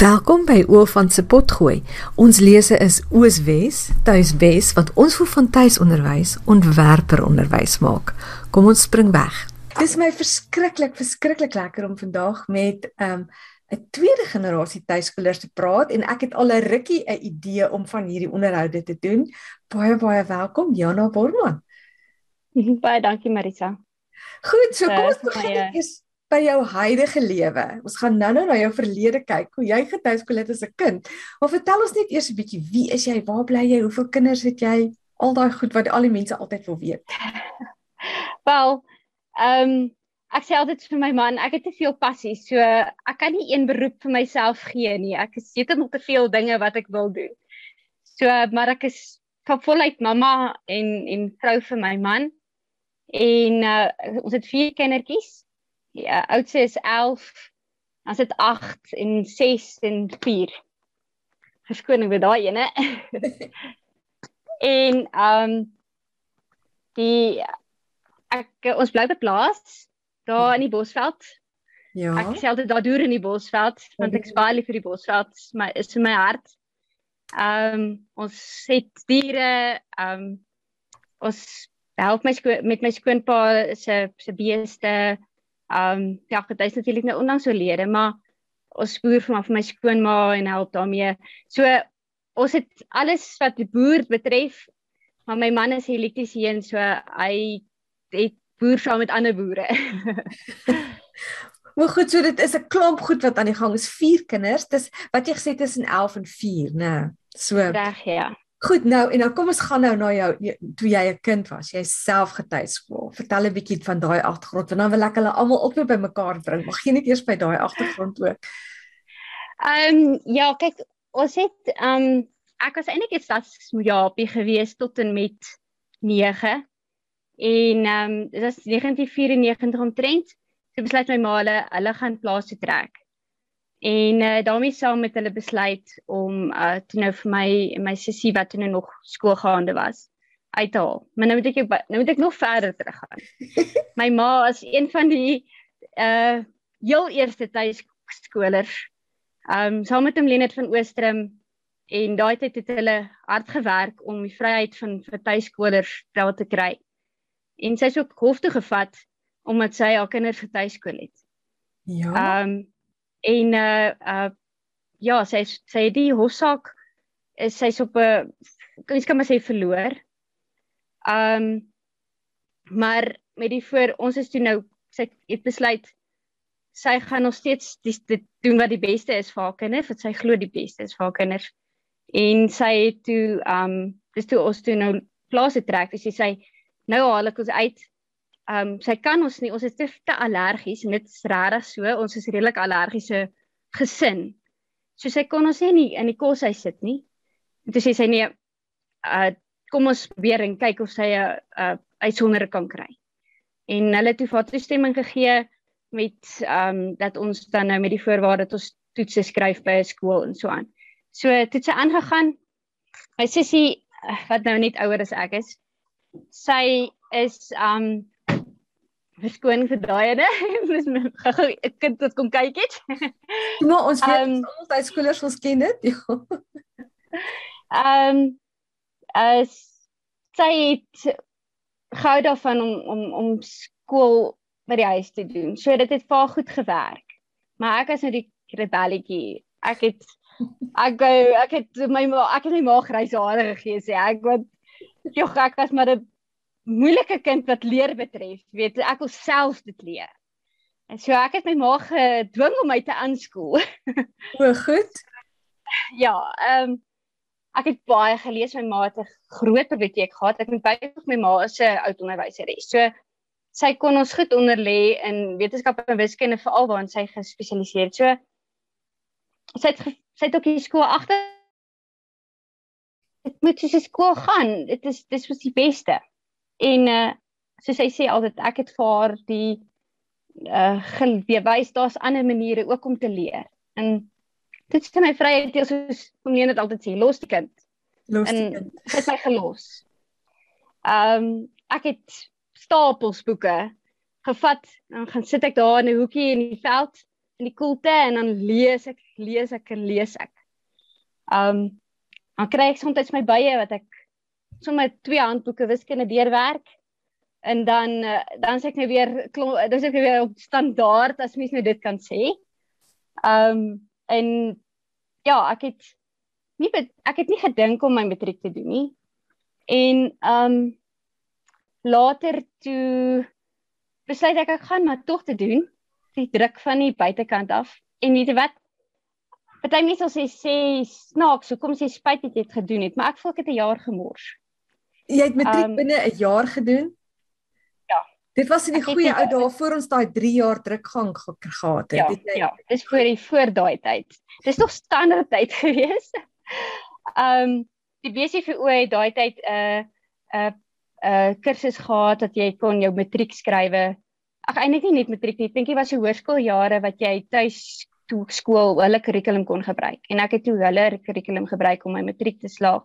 Welkom by Oofan se potgooi. Ons lese is Ooswes, Tuiswes wat ons vir van tuisonderwys ontwerper onderwys maak. Kom ons spring weg. Dis my verskriklik verskriklik lekker om vandag met 'n um, 'n tweede generasie tuiskolers te praat en ek het al 'n rukkie 'n idee om van hierdie onderhoude te doen. Baie baie welkom Jana Borman. Baie dankie Marisa. Goed, so kom ons begin eers by jou huidige lewe. Ons gaan nou-nou na jou verlede kyk, hoe jy getuiskool het as 'n kind. Maar vertel ons net eers 'n bietjie, wie is jy? Waar bly jy? Hoeveel kinders het jy? Al daai goed wat al die mense altyd wil weet. Wel, ehm um, ek sê altyd vir my man, ek het te veel passie, so ek kan nie een beroep vir myself gee nie. Ek het heeltemal te veel dinge wat ek wil doen. So, maar ek is voluit mamma en en vrou vir my man. En uh, ons het vier kindertjies ja, oudste is 11. Dan sit 8 en 6 en 4. Verskoning vir daai ene. en ehm um, die ek ons bly 'n plaas daar in die Bosveld. Ja. Ek sê altyd daar deur in die Bosveld want ek spaar lief vir die Bosveld, maar is in my hart. Ehm um, ons het diere, ehm um, ons help my met my skoonpa se se beeste. Um ja, dit is natuurlik nou ondanks so lede, maar ons boer van my skoonma en help daarmee. So ons het alles wat die boer betref, maar my man is elektries hier en so hy het boer saam met ander boere. Maar goed, so dit is 'n klomp goed wat aan die gang is. Vier kinders. Dis wat jy gesê het tussen 11 en 4, né? So Reg, ja. Goed nou en nou kom ons gaan nou na jou toe jy 'n kind was, jy self getuieskool. Vertel 'n bietjie van daai agtergrond want dan wil ek hulle almal ook net bymekaar bring. Mag jy net eers by daai agtergrond ook. Ehm um, ja, kyk, ons het ehm um, ek was eintlik iets as Mojapie gewees tot en met 9. En ehm um, dit was 1994 omtrent. Sy besluit my ma hulle hulle gaan plaas toe trek. En uh, daarmee saam met hulle besluit om uh toe nou vir my my sussie wat toe nou nog skoolgaande was uit te haal. Maar nou moet ek nou moet ek nog verder teruggaan. my ma is een van die uh heel eerste tuiskolers. Um saam met hom Lenet van Oostrum en daai tyd het hulle hard gewerk om die vryheid van vir tuiskolers daar te kry. En sy is ook hof toe gevat omdat sy haar kinders getuiskool het. Ja. Um en uh uh ja, sy sy het die hofsaak is sy's op 'n mens kan maar sê verloor. Um maar met die voor ons is toe nou sy het besluit sy gaan nog steeds dit doen wat die beste is vir haar kinders, wat sy glo die beste is vir haar kinders. En sy het toe um dis toe ons toe nou plaas het trek, dis sy nou haal ek ons uit Ehm um, sy kan ons nie, ons is te, te allergies en dit is regtig so, ons is redelik allergiese gesin. So sy kon ons nie in die koshuis sit nie. En toe sê sy nee, uh kom ons probeer en kyk of sy 'n uh, uh, uitsondering kan kry. En hulle het toe vir toestemming gegee met ehm um, dat ons dan nou met die voorwaarde dat ons toetse skryf by 'n skool en so aan. So het sy aangegaan. My sussie wat nou net ouer as ek is, sy is um, verskoning vir daai ene. Dis gou 'n kind wat kom kyk het. Maar ons weet um, ons uit skoolers ons ken dit. Ehm um, as sy het gehou daarvan om om om skool by die huis te doen. So dit het vir goed gewerk. Maar ek as nou die rebelletjie. Ek het ek go ek het my ek het my ma grys hare gegee sê ek wat jog ek was maar 'n moeilike kind wat leer betref, weet ek wil self dit leer. En so ek het my ma gedwing om my te aanskool. o, goed. Ja, ehm um, ek het baie gelees my ma het 'n groot biblioteek gehad. Ek het baie my ma is 'n oud onderwyseres. So sy kon ons goed onderlê in wetenskap en wiskunde veral waarin sy gespesialiseer het. So sy het sy het ook die skool agter Dit moet jy se skool gaan. Dit is dis was die beste. En uh soos hy sê altyd ek het vir haar die uh bewys daar's ander maniere ook om te leer. En dit is my vryheid deel soos om nie net altyd sê los die kind. Los die en kind. Het my gelos. Ehm um, ek het stapels boeke gevat en gaan sit ek daar in 'n hoekie in die veld in die koelte en dan lees ek, lees ek en lees ek. Um dan kry ek soms my bye wat ek sommer twee handboeke wiskunde deurwerk en dan uh, dan sê ek nou weer sê ek nou weer op standaard as mens nou dit kan sê. Um en ja, ek het nie ek het nie gedink om my matriek te doen nie. En um later toe besluit ek ek gaan maar tog te doen die druk van die buitekant af en weet jy wat Party mense sal sê sê snaaks hoekom sê spyt het jy dit gedoen het maar ek voel ek het 'n jaar gemors Jy het matriek um, binne 'n jaar gedoen? Ja. Dit was in die goeie ou dae voor ons daai 3 jaar drukgang gehad het. Ja, jy... ja, dis voor die voor daai tyd. Dis nog standaard tyd gewees. Ehm um, die BCVO het daai tyd 'n uh, 'n uh, 'n uh, kursus gehad dat jy kon jou matriek skrywe. Ag eintlik nie net matriek nie, ek dink dit was die hoërskooljare wat jy tuis toe skool hulle kurrikulum kon gebruik. En ek het toe hulle kurrikulum gebruik om my matriek te slaag.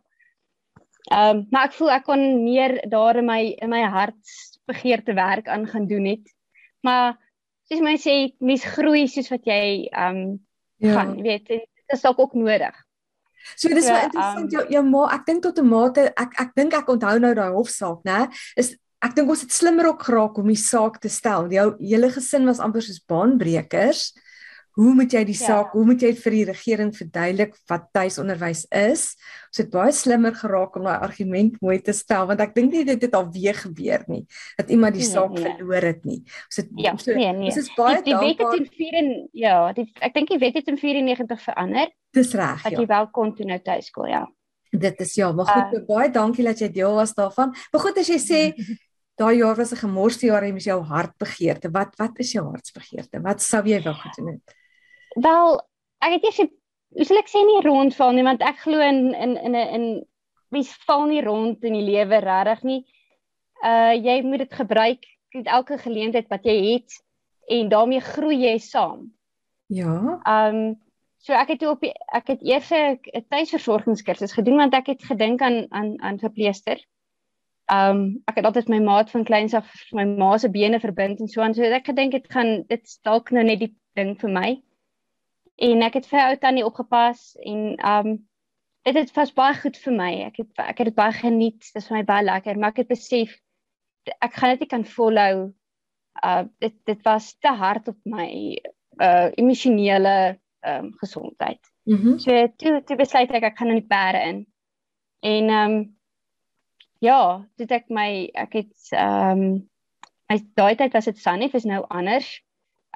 Ehm um, maar ek voel ek kon meer daar in my in my hart begeerte werk aan gaan doen het. Maar soos my sê, mens groei soos wat jy ehm um, ja. gaan, weet, dit is dalk ook nodig. So dis so, wel interessant um, jou jou ma, ek dink tot 'n mate ek ek dink ek onthou nou daai hofsaak, né? Is ek dink ons het slimmer ook geraak om die saak te stel. Jou hele gesin was amper soos baanbrekers. Hoe moet jy die ja. saak, ja. hoe moet jy vir die regering verduidelik wat tuisonderwys is? Ons het baie slimmer geraak om daai argument mooi te stel want ek dink nie dit het al weer gebeur nie dat iemand die nee, saak nee, nee. verloor het nie. Ons het ja, so, nee, nee. Ons is baie die, die wet het in 4 en ja, die, ek dink die wet het in 94 verander. Dis reg, ja. Dat jy wel kon toe nou tuiskool, ja. Dit is ja, maar goed, uh, baie dankie dat jy deel was daarvan. Maar goed as jy sê daai jaar was 'n gemorste jaar en jy mis jou hartbegeerte. Wat wat is jou hartsbegeerte? Wat sou jy wou gedoen het? Wel, ek het eers hoe sal ek sê nie rondval nie want ek glo in in in 'n in mens val nie rond in die lewe regtig nie. Uh jy moet dit gebruik met elke geleentheid wat jy het en daarmee groei jy saam. Ja. Um so ek het op die, ek het eers 'n tuisversorgingskursus gedoen want ek het gedink aan aan aan verpleester. Um ek het altyd my maat van kleins af my ma se bene verbind en so aan so ek gedink dit gaan dit dalk nou net die ding vir my en ek het vir ou tannie opgepas en um dit het was baie goed vir my. Ek het ek het dit baie geniet. Dit is vir my baie lekker, maar ek het besef ek gaan dit nie kan volhou. Uh dit dit was te hard op my uh emosionele um gesondheid. Mhm. Mm so toe toe besluit ek ek gaan in die perde in. En um ja, dit ek my ek het um my daai tyd was dit Sunny, is nou anders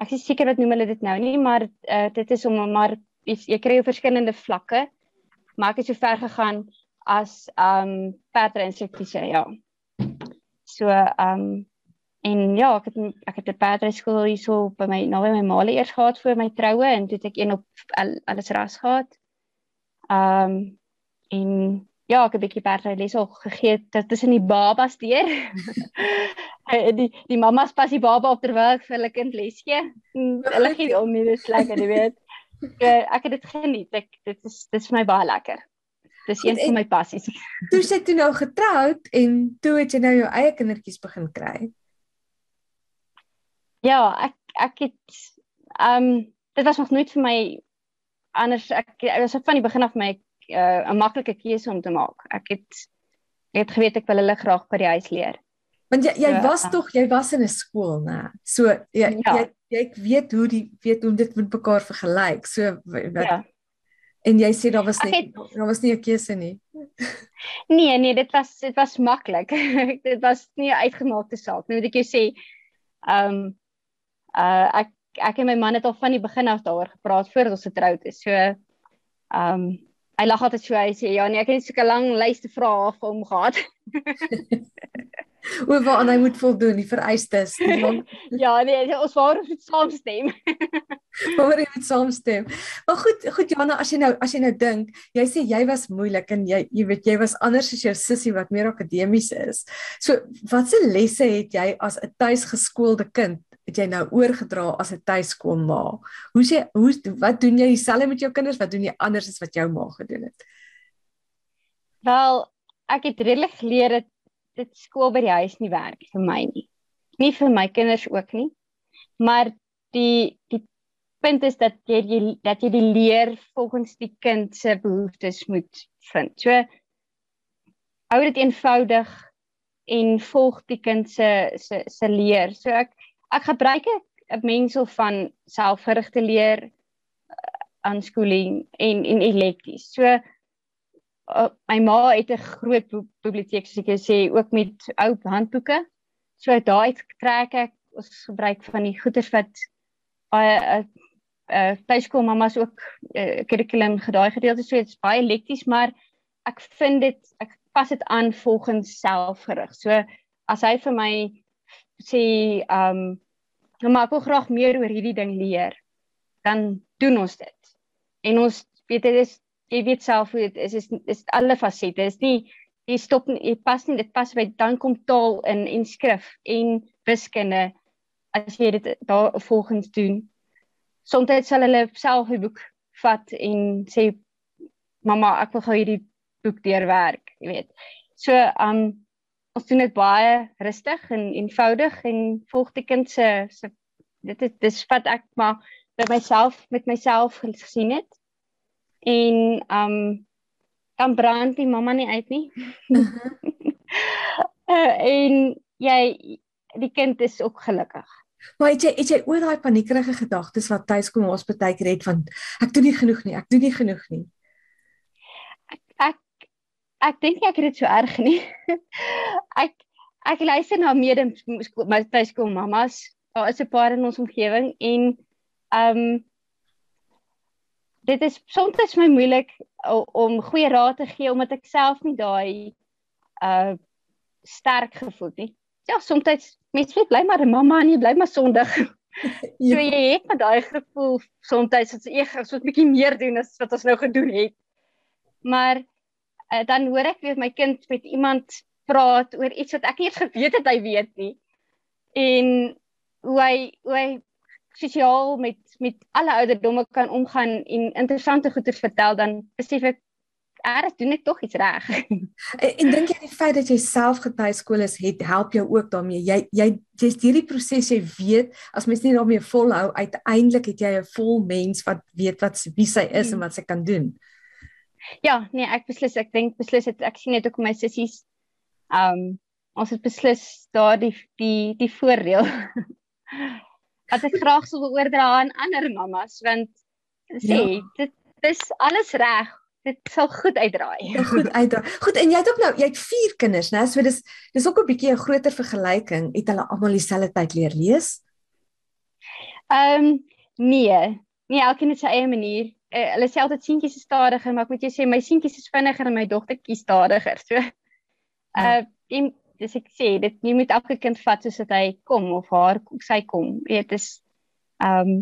ek is seker wat noem hulle dit nou nie, maar uh, dit is om maar jy kry verskillende vlakke. Maar ek het so ver gegaan as um perdre instruktrice, ja. So um en ja, ek het ek het 'n perdre skool hierso by my naby my maale eers gehad vir my troue en toe het ek een op alles ras gehad. Um en ja, ek het 'n bietjie perdry les al gegee tussen die babas deur. die die mammas pas die baba op terwyl ek vir hulle kind les gee. Hulle gee om nie dis lekker, jy weet. Ek het dit geniet. Ek dit is dit is vir my baie lekker. Dis een van my passies. Toe sy toe nou getroud en toe het jy nou jou eie kindertjies begin kry. Ja, ek ek het ehm um, dit was nog nooit vir my anders ek was van die begin af my uh, 'n maklike keuse om te maak. Ek het ek het geweet ek wil hulle graag by die huis leer. Want jy jy so, was tog jy was in 'n skool, né? So jy, ja. jy jy weet hoe die weet hoe dit met mekaar vergelyk. So wat ja. En jy sê daar was nie daar was nie 'n keuse nie. nee, nee, dit was dit was maklik. dit was nie 'n uitgemaakte saak nie. Moet ek jou sê, ehm um, uh ek ek en my man het al van die begin af daaroor gepraat voordat ons getroud is. So ehm um, hy lag altyd so hy sê ja nee ek het so 'n lang lys te vra vir hom gehad. Oor wat hy moet voldoen die vereistes. ja nee ons wou ons moet saamstem. Maar jy moet saamstem. Maar goed, goed Jana, as jy nou as jy nou dink, jy sê jy was moeilik en jy jy weet jy was anders as jou sussie wat meer akademies is. So, watse lesse het jy as 'n tuisgeskoolde kind het jy nou oorgedra as 'n tuiskoolma? Hoe sê hoe wat doen jy dieselfde met jou kinders? Wat doen jy anders as wat jou ma gedoen het? Wel, ek het redelik geleer dat dit skool by die huis nie werk vir my nie. Nie vir my kinders ook nie. Maar die die punt is dat jy dat jy die leer volgens die kind se behoeftes moet vind. So hou dit eenvoudig en volg die kind se se se leer. So ek ek gebruik 'n mengsel van selfgerigte leer aanskooling eh, en en elekties. So uh, my ma het 'n groot biblioteek soos ek sê ook met ou handboeke. So daai trek ek ons gebruik van die goeders wat baie uh, uh tuiskool mamas ook uh, kurrikulum gedaai gedeelte so dit's baie lekties maar ek vind dit ek pas dit aan volgens selfgerig. So as hy vir my sê um nou maar ek wil graag meer oor hierdie ding leer, dan doen ons dit. En ons weet dit is jy weet self hoe dit is is is alle fasette. Is nie jy stop nie, jy pas nie dit pas by dan kom taal in en skrif en wiskunde as jy dit daar volgens doen. Soms sal hulle self 'n boek vat en sê mamma ek wil gou hierdie boek deurwerk jy weet. So um ons doen dit baie rustig en eenvoudig en volg die kind se se dit is dis wat ek maar by myself met myself gesien het en um dan brand die mamma nie uit nie uh, en jy die kind is ook gelukkig Maar het jy het jy oor daai paniekerige gedagtes wat tuis kom ons baie keer het van ek doen nie genoeg nie, ek doen nie genoeg nie. Ek ek, ek dink ek het dit so erg nie. ek ek luister na mede my tuiskool mamas. Daar is 'n paar in ons omgewing en ehm um, dit is soms is my moeilik om goeie raad te gee omdat ek self nie daai uh sterk gevoel nie ja, soms mens weet bly maar 'n mamma en jy bly maar sondig. ja. So jy het met daai gevoel soms dat ek wat 'n bietjie meer doen as wat ons nou gedoen het. Maar uh, dan hoor ek weer my kind met iemand praat oor iets wat ek nie eens geweet het hy weet nie. En hoe hy hoe hy sosiaal met met alle ouderdomme kan omgaan en interessante goeie vertel dan besef ek erg doen ek tog iets reg. en, en dink jy die feit dat jy self getuieskool is het help jou ook daarmee. Jy jy jy's hierdie proses jy weet as mens nie daarmee volhou uiteindelik het jy 'n vol mens wat weet wat wie sy is hmm. en wat sy kan doen. Ja, nee, ek beslis ek dink beslis het, ek sien net ook my sissies um ons het beslis daardie die die voordeel wat ek graag sou oordra aan ander mammas want sê ja. dit dis alles reg dit sal goed uitdraai. Ja, goed uitdraai. Goed, en jy het ook nou, jy het 4 kinders, né? So dis dis ook 'n bietjie 'n groter vergelyking. Het hulle almal dieselfde tyd leer lees? Ehm um, nee. Nee, elkeen het sy eie manier. Uh, hulle sê altyd seentjies is stadiger, maar ek moet jou sê my seentjies is vinniger en my dogtertjie stadiger. So uh en dis ek sê dit jy moet elke kind vat soos dit hy kom of haar sy kom. Jy weet dis ehm um,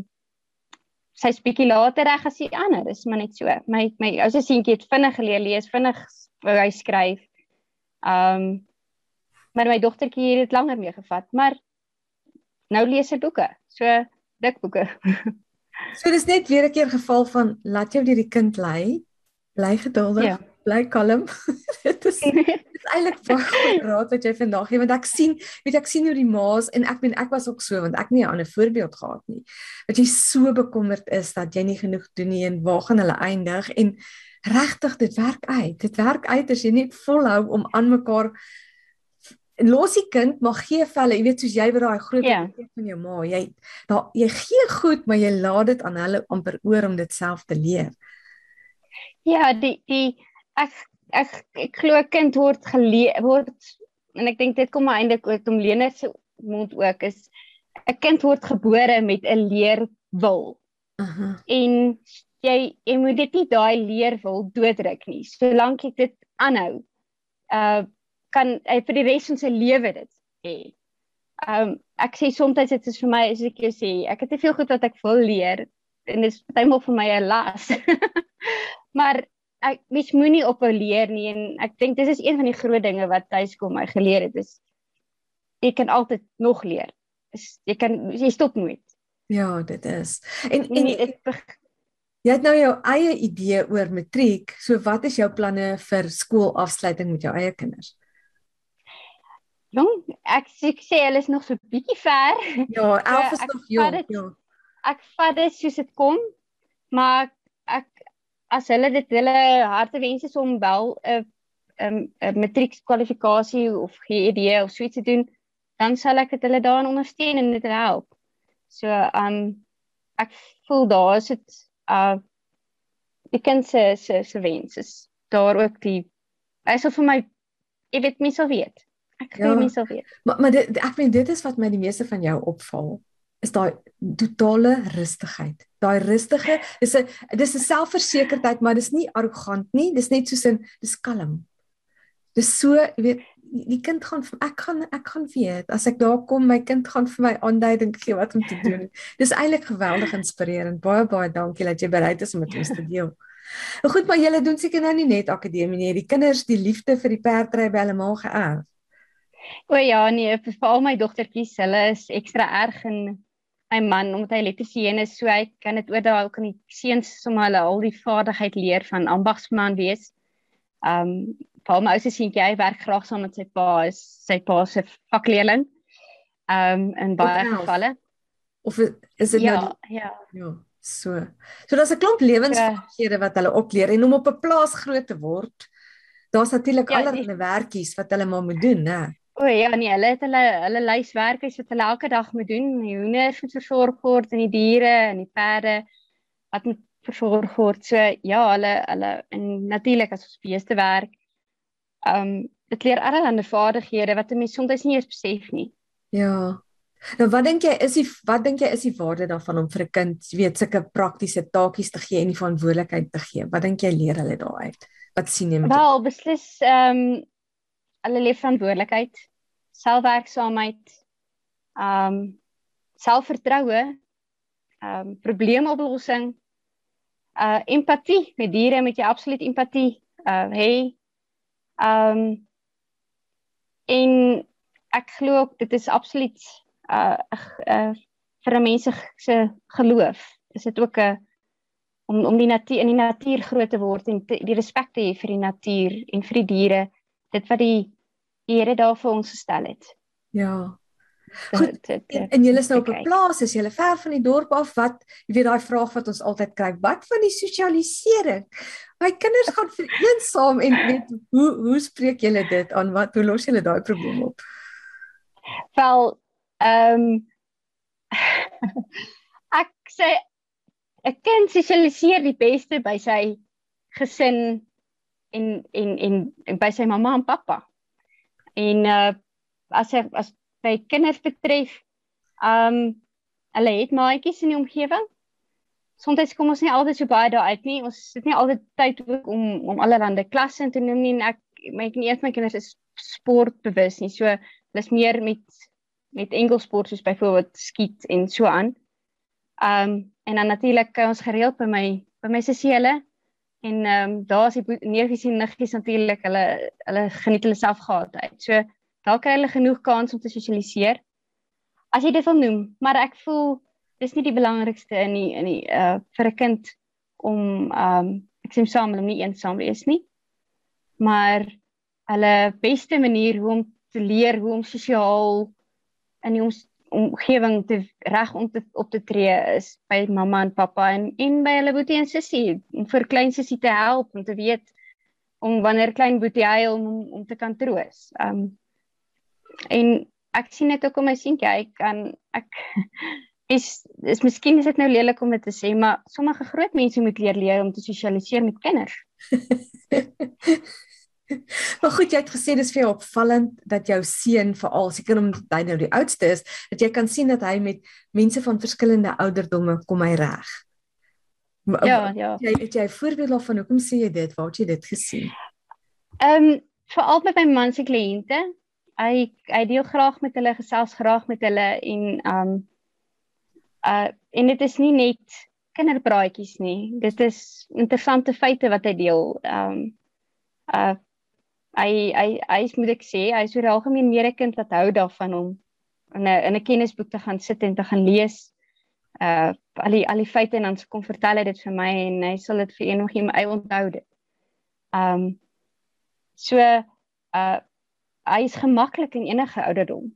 sy's bietjie later reg as die ander, dis maar net so. My my ou se seentjie het vinnig geleer lees, vinnig wou hy skryf. Um maar my dogtertjie het dit langer mee gevat, maar nou lees sy boeke. So dik boeke. so dis net weer 'n keer geval van laat jou deur die kind lei. Bly geduldig. Ja. Bly kalm. dit is eintlik baie goed raad wat jy vandag gee want ek sien weet ek sien hoe die ma's en ek meen ek was ook so want ek nie 'n ander voorbeeld gehad nie. Dat jy so bekommerd is dat jy nie genoeg doen nie en waar gaan hulle eindig en regtig dit werk uit. Dit werk uit as jy net volhou om aan mekaar los die kind maar gee vir hulle, jy weet soos jy wat daai groot yeah. Ja. van jou ma, jy daar jy gee goed maar jy laat dit aan hulle amper oor om dit self te leer. Ja, die die ek ek ek glo 'n kind word geleer word en ek dink dit kom eintlik uit om Lene se mond ook is 'n kind word gebore met 'n leerwil. Uh -huh. En jy jy moet dit nie daai leerwil dooddruk nie. Solank jy dit aanhou, uh kan hy vir die res van sy lewe dit hê. Um ek sê soms dit is vir my as ek jou sê, ek het te veel goed wat ek wil leer en dit is baie vir my 'n las. maar ek mens moenie ophou leer nie en ek dink dis is een van die groot dinge wat tuiskom my geleer het is jy kan altyd nog leer. Is jy kan jy stop nooit. Ja, dit is. En en nee, dit jy het nou jou eie idee oor matriek. So wat is jou planne vir skoolafsluiting met jou eie kinders? Jong, ek, ek sê hulle is nog so bietjie ver. Ja, 11 is nog jong. Ja. ek vat dit soos dit kom, maar as hulle dit hulle harte wens is om wel 'n 'n 'n matriekkwalifikasie of GED of so iets te doen, dan sal ek dit hulle daarin ondersteun en dit help. So um ek voel daar is dit uh die kind se se se wens is daar ook die hy sal vir my jy weet my sal weet. Ek glo ja, my sal weet. Maar maar dit ek meen dit is wat my die meeste van jou opval is daai totale rustigheid. Daai rustige is 'n dis 'n selfversekerdheid, maar dis nie arrogant nie, dis net soos 'n dis kalm. Dis so, jy weet, die kind gaan ek gaan ek gaan weet as ek daar kom, my kind gaan vir my aanduiding gee wat om te doen. dis eintlik geweldig inspirerend. Baie baie dankie dat jy bereid is om met ons te deel. Nou goed, maar julle doen seker nou nie net akademie nie. Die kinders die liefde vir die perdry by hulle ma geërf. O ja, nee, vir al my dogtertjies, hulle is ekstra erg en my man omdat hy elektriesien is, so hy kan dit oordra ook aan die seuns om hulle al die vaardigheid leer van ambagsman wees. Um Paul my ouste seentjie hy werk graag saam met sy pa, is sy pa se vakleerling. Um in baie of gevalle. Of is dit ja, nou Ja, ja. So. So daar's 'n klomp lewensvaardighede wat hulle opleer en om op 'n plaas groot te word. Daar's natuurlik ja, allerlei werkies wat hulle maar moet doen, né? O ja, nee, hulle het hulle hulle lyswerk is wat hulle elke dag moet doen. Die hoenders moet versorg word en die diere en die perde wat moet versorg word. So ja, hulle hulle en natuurlik as ons beeste werk. Um dit leer allerlei vaardighede wat 'n mens soms nie eens besef nie. Ja. Nou wat dink jy is die wat dink jy is die waarde daarvan om vir 'n kind weet sulke praktiese taakies te gee en die verantwoordelikheid te gee? Wat dink jy leer hulle daaruit? Wat sien jy met Wel, beslis ehm um, hulle leef verantwoordelikheid, selfwerksaamheid, um selfvertroue, um probleemoplossing, uh empatie met diere met jy absoluut empatie uh hey um en ek glo ook dit is absoluut uh, uh vir 'n mens se geloof is dit ook 'n om om die natuur in die natuur groot te word en te, die respek te hê vir die natuur en vir die diere. Dit wat die Here daar vir ons gestel het. Ja. Goed, te, te, en julle is nou op 'n plaas, is julle ver van die dorp af wat jy weet daai vraag wat ons altyd kry, wat van die sosialisering? My kinders gaan vereensaam en weet hoe hoe spreek julle dit aan? Wat hoe los julle daai probleem op? Wel, ehm um, ek sê 'n kind sosialiseer die beste by sy gesin en en en, en by sy mamma en pappa. En uh as ek as by kinders betref, um hulle het maatjies in die omgewing. Soms kom ons nie altyd so baie daar uit nie. Ons het nie altyd tyd ook om om allerlei klasse in te neem nie. En ek my nie eers my kinders is sportbewus nie. So hulle is meer met met enkelsport soos byvoorbeeld skiet en so aan. Um en dan natuurlik ons gereeld by my by my sussie hulle En ehm um, daar is die neefies en niggies natuurlik hulle hulle geniet hulle self gehad uit. So daar kry hulle genoeg kans om te sosialiseer. As jy dit wil noem, maar ek voel dis nie die belangrikste in die in die uh vir 'n kind om ehm um, ek sê saam om nie eensaam wees nie. Maar hulle beste manier hoe om te leer hoe om sosiaal in die omgewing te reg om te op te tree is by mamma en pappa en en by hulle boetie en sussie om vir klein sussie te help om te weet om wanneer klein boetie huil om om te kan troos. Um en ek sien dit ook om my seentjie, hy kan ek is is miskien is dit nou lelik om dit te sê, maar sommige groot mense moet leer leer om te sosialiseer met kinders. Maar goed, jy het gesê dis vir jou opvallend dat jou seun veral seker omdat hy nou die oudste is, dat jy kan sien dat hy met mense van verskillende ouderdomme kom hy reg. Ja, ja. Jy het jy 'n voorbeeld daarvan hoekom sê jy dit? Waar het jy dit gesien? Ehm um, veral met my man se kliënte. Hy hy deel graag met hulle, gesels graag met hulle en ehm um, uh en dit is nie net kinderpraatjies nie. Dit is interessante feite wat hy deel. Ehm um, uh hy hy hy moet ek sê, hy is oor algemeen meer 'n kind wat hou daarvan om in 'n in 'n kennisboek te gaan sit en te gaan lees. Uh al die al die feite en dan kom vertel hy dit vir my en hy sal dit vir eendag in my onthou dit. Um so uh hy is gemaklik in enige ouderdom.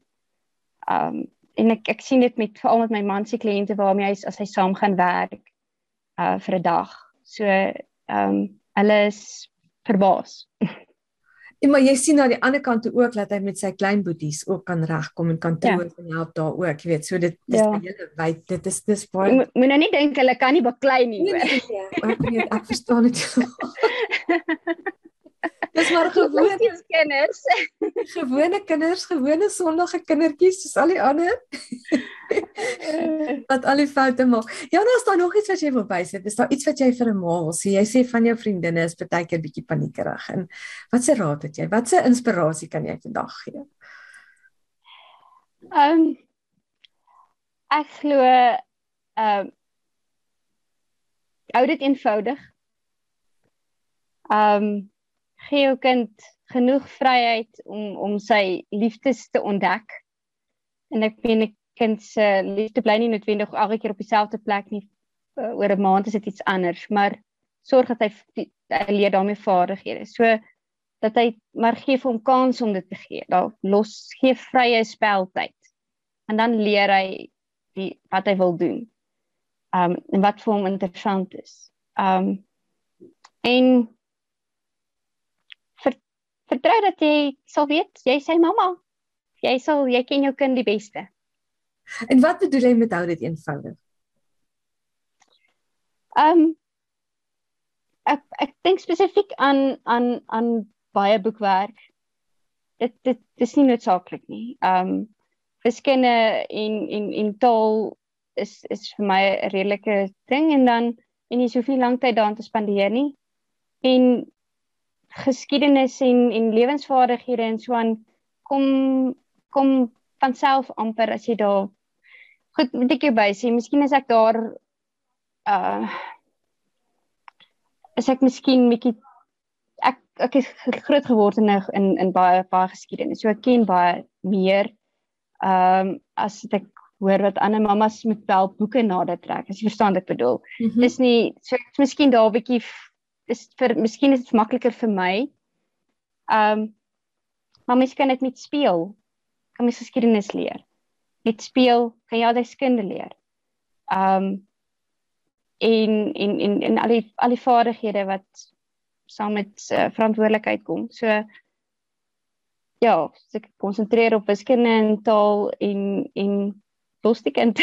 Um en ek ek sien dit met veral met my man se kliënte waarmee hy as hy saam gaan werk uh vir 'n dag. So ehm um, hulle is verbaas. En maar jy sien aan die ander kant ook dat hy met sy klein boeties ook kan regkom en kan troos ja. en help daar ook, jy weet. So dit dis ja. hele wyd. Dit is dis baie Moet mo nou nie dink hulle kan nie baklei nie hoor. Nee, nee, nee, ek weet ek verstaan dit. dis maar gewone kinders. gewone kinders, gewone sondige kindertjies soos al die ander. wat al die foute maak. Ja, nou is daar nog iets wat jy wil bysit. Is daar iets wat jy vir 'n ma wil sê? Jy sê van jou vriendinne is baie keer bietjie paniekerig. En wat se raad het jy? Wat se inspirasie kan jy vandag gee? Ehm um, ek glo ehm um, hou dit eenvoudig. Ehm um, gee jou kind genoeg vryheid om om sy liefdes te ontdek. En ek meen ek kind se liefde bly nie noodwendig elke keer op dieselfde plek nie. Uh, oor 'n maand is dit iets anders, maar sorg dat hy, die, hy leer daarmee vaardighede. So dat hy maar gee vir hom kans om dit te gee. Daar los gee vrye speltyd. En dan leer hy die wat hy wil doen. Um en wat vir hom interessant is. Um en vertrou dat jy sal weet, jy sê mamma, jy sal jy ken jou kind die beste. En wat bedoel jy met hou dit eenvoudig? Ehm um, ek ek dink spesifiek aan aan aan baie boekwerk. Dit dit dis nie noodsaaklik nie. Ehm um, wiskunde en en en taal is is vir my 'n redelike ding en dan en jy soveel lank tyd daaraan te spandeer nie. En geskiedenis en en lewensvaardighede en so aan kom kom van self amper as jy daar goed moet ek jou by sê miskien is ek daar uh is ek miskien bietjie ek ek is groot geword in in in baie baie geskiedenis so ek ken baie meer ehm um, as ek hoor wat ander mammas moet wel boeke nader trek as jy verstaan wat ek bedoel mm -hmm. dis nie so ek is miskien daar bietjie is vir miskien is dit makliker vir my ehm um, maar miskien net met speel kan mens geskiedenis leer. Net speel kan jy al die skunde leer. Um en en en en al die al die vaardighede wat saam met uh, verantwoordelikheid kom. So ja, ek konsentreer op wiskunde en taal en en los die kind.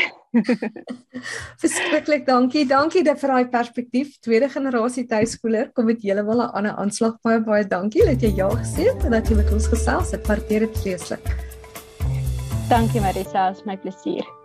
Verskriklik, dankie. Dankie dat vir daai perspektief. Tweede generasie tuiskooler kom met heeltemal 'n ander aanslag. Baie baie dankie dat jy ja gesê het en dat jy met ons gesels het. Waardeer dit vreeslik. Dankie Marisa, is my plesier.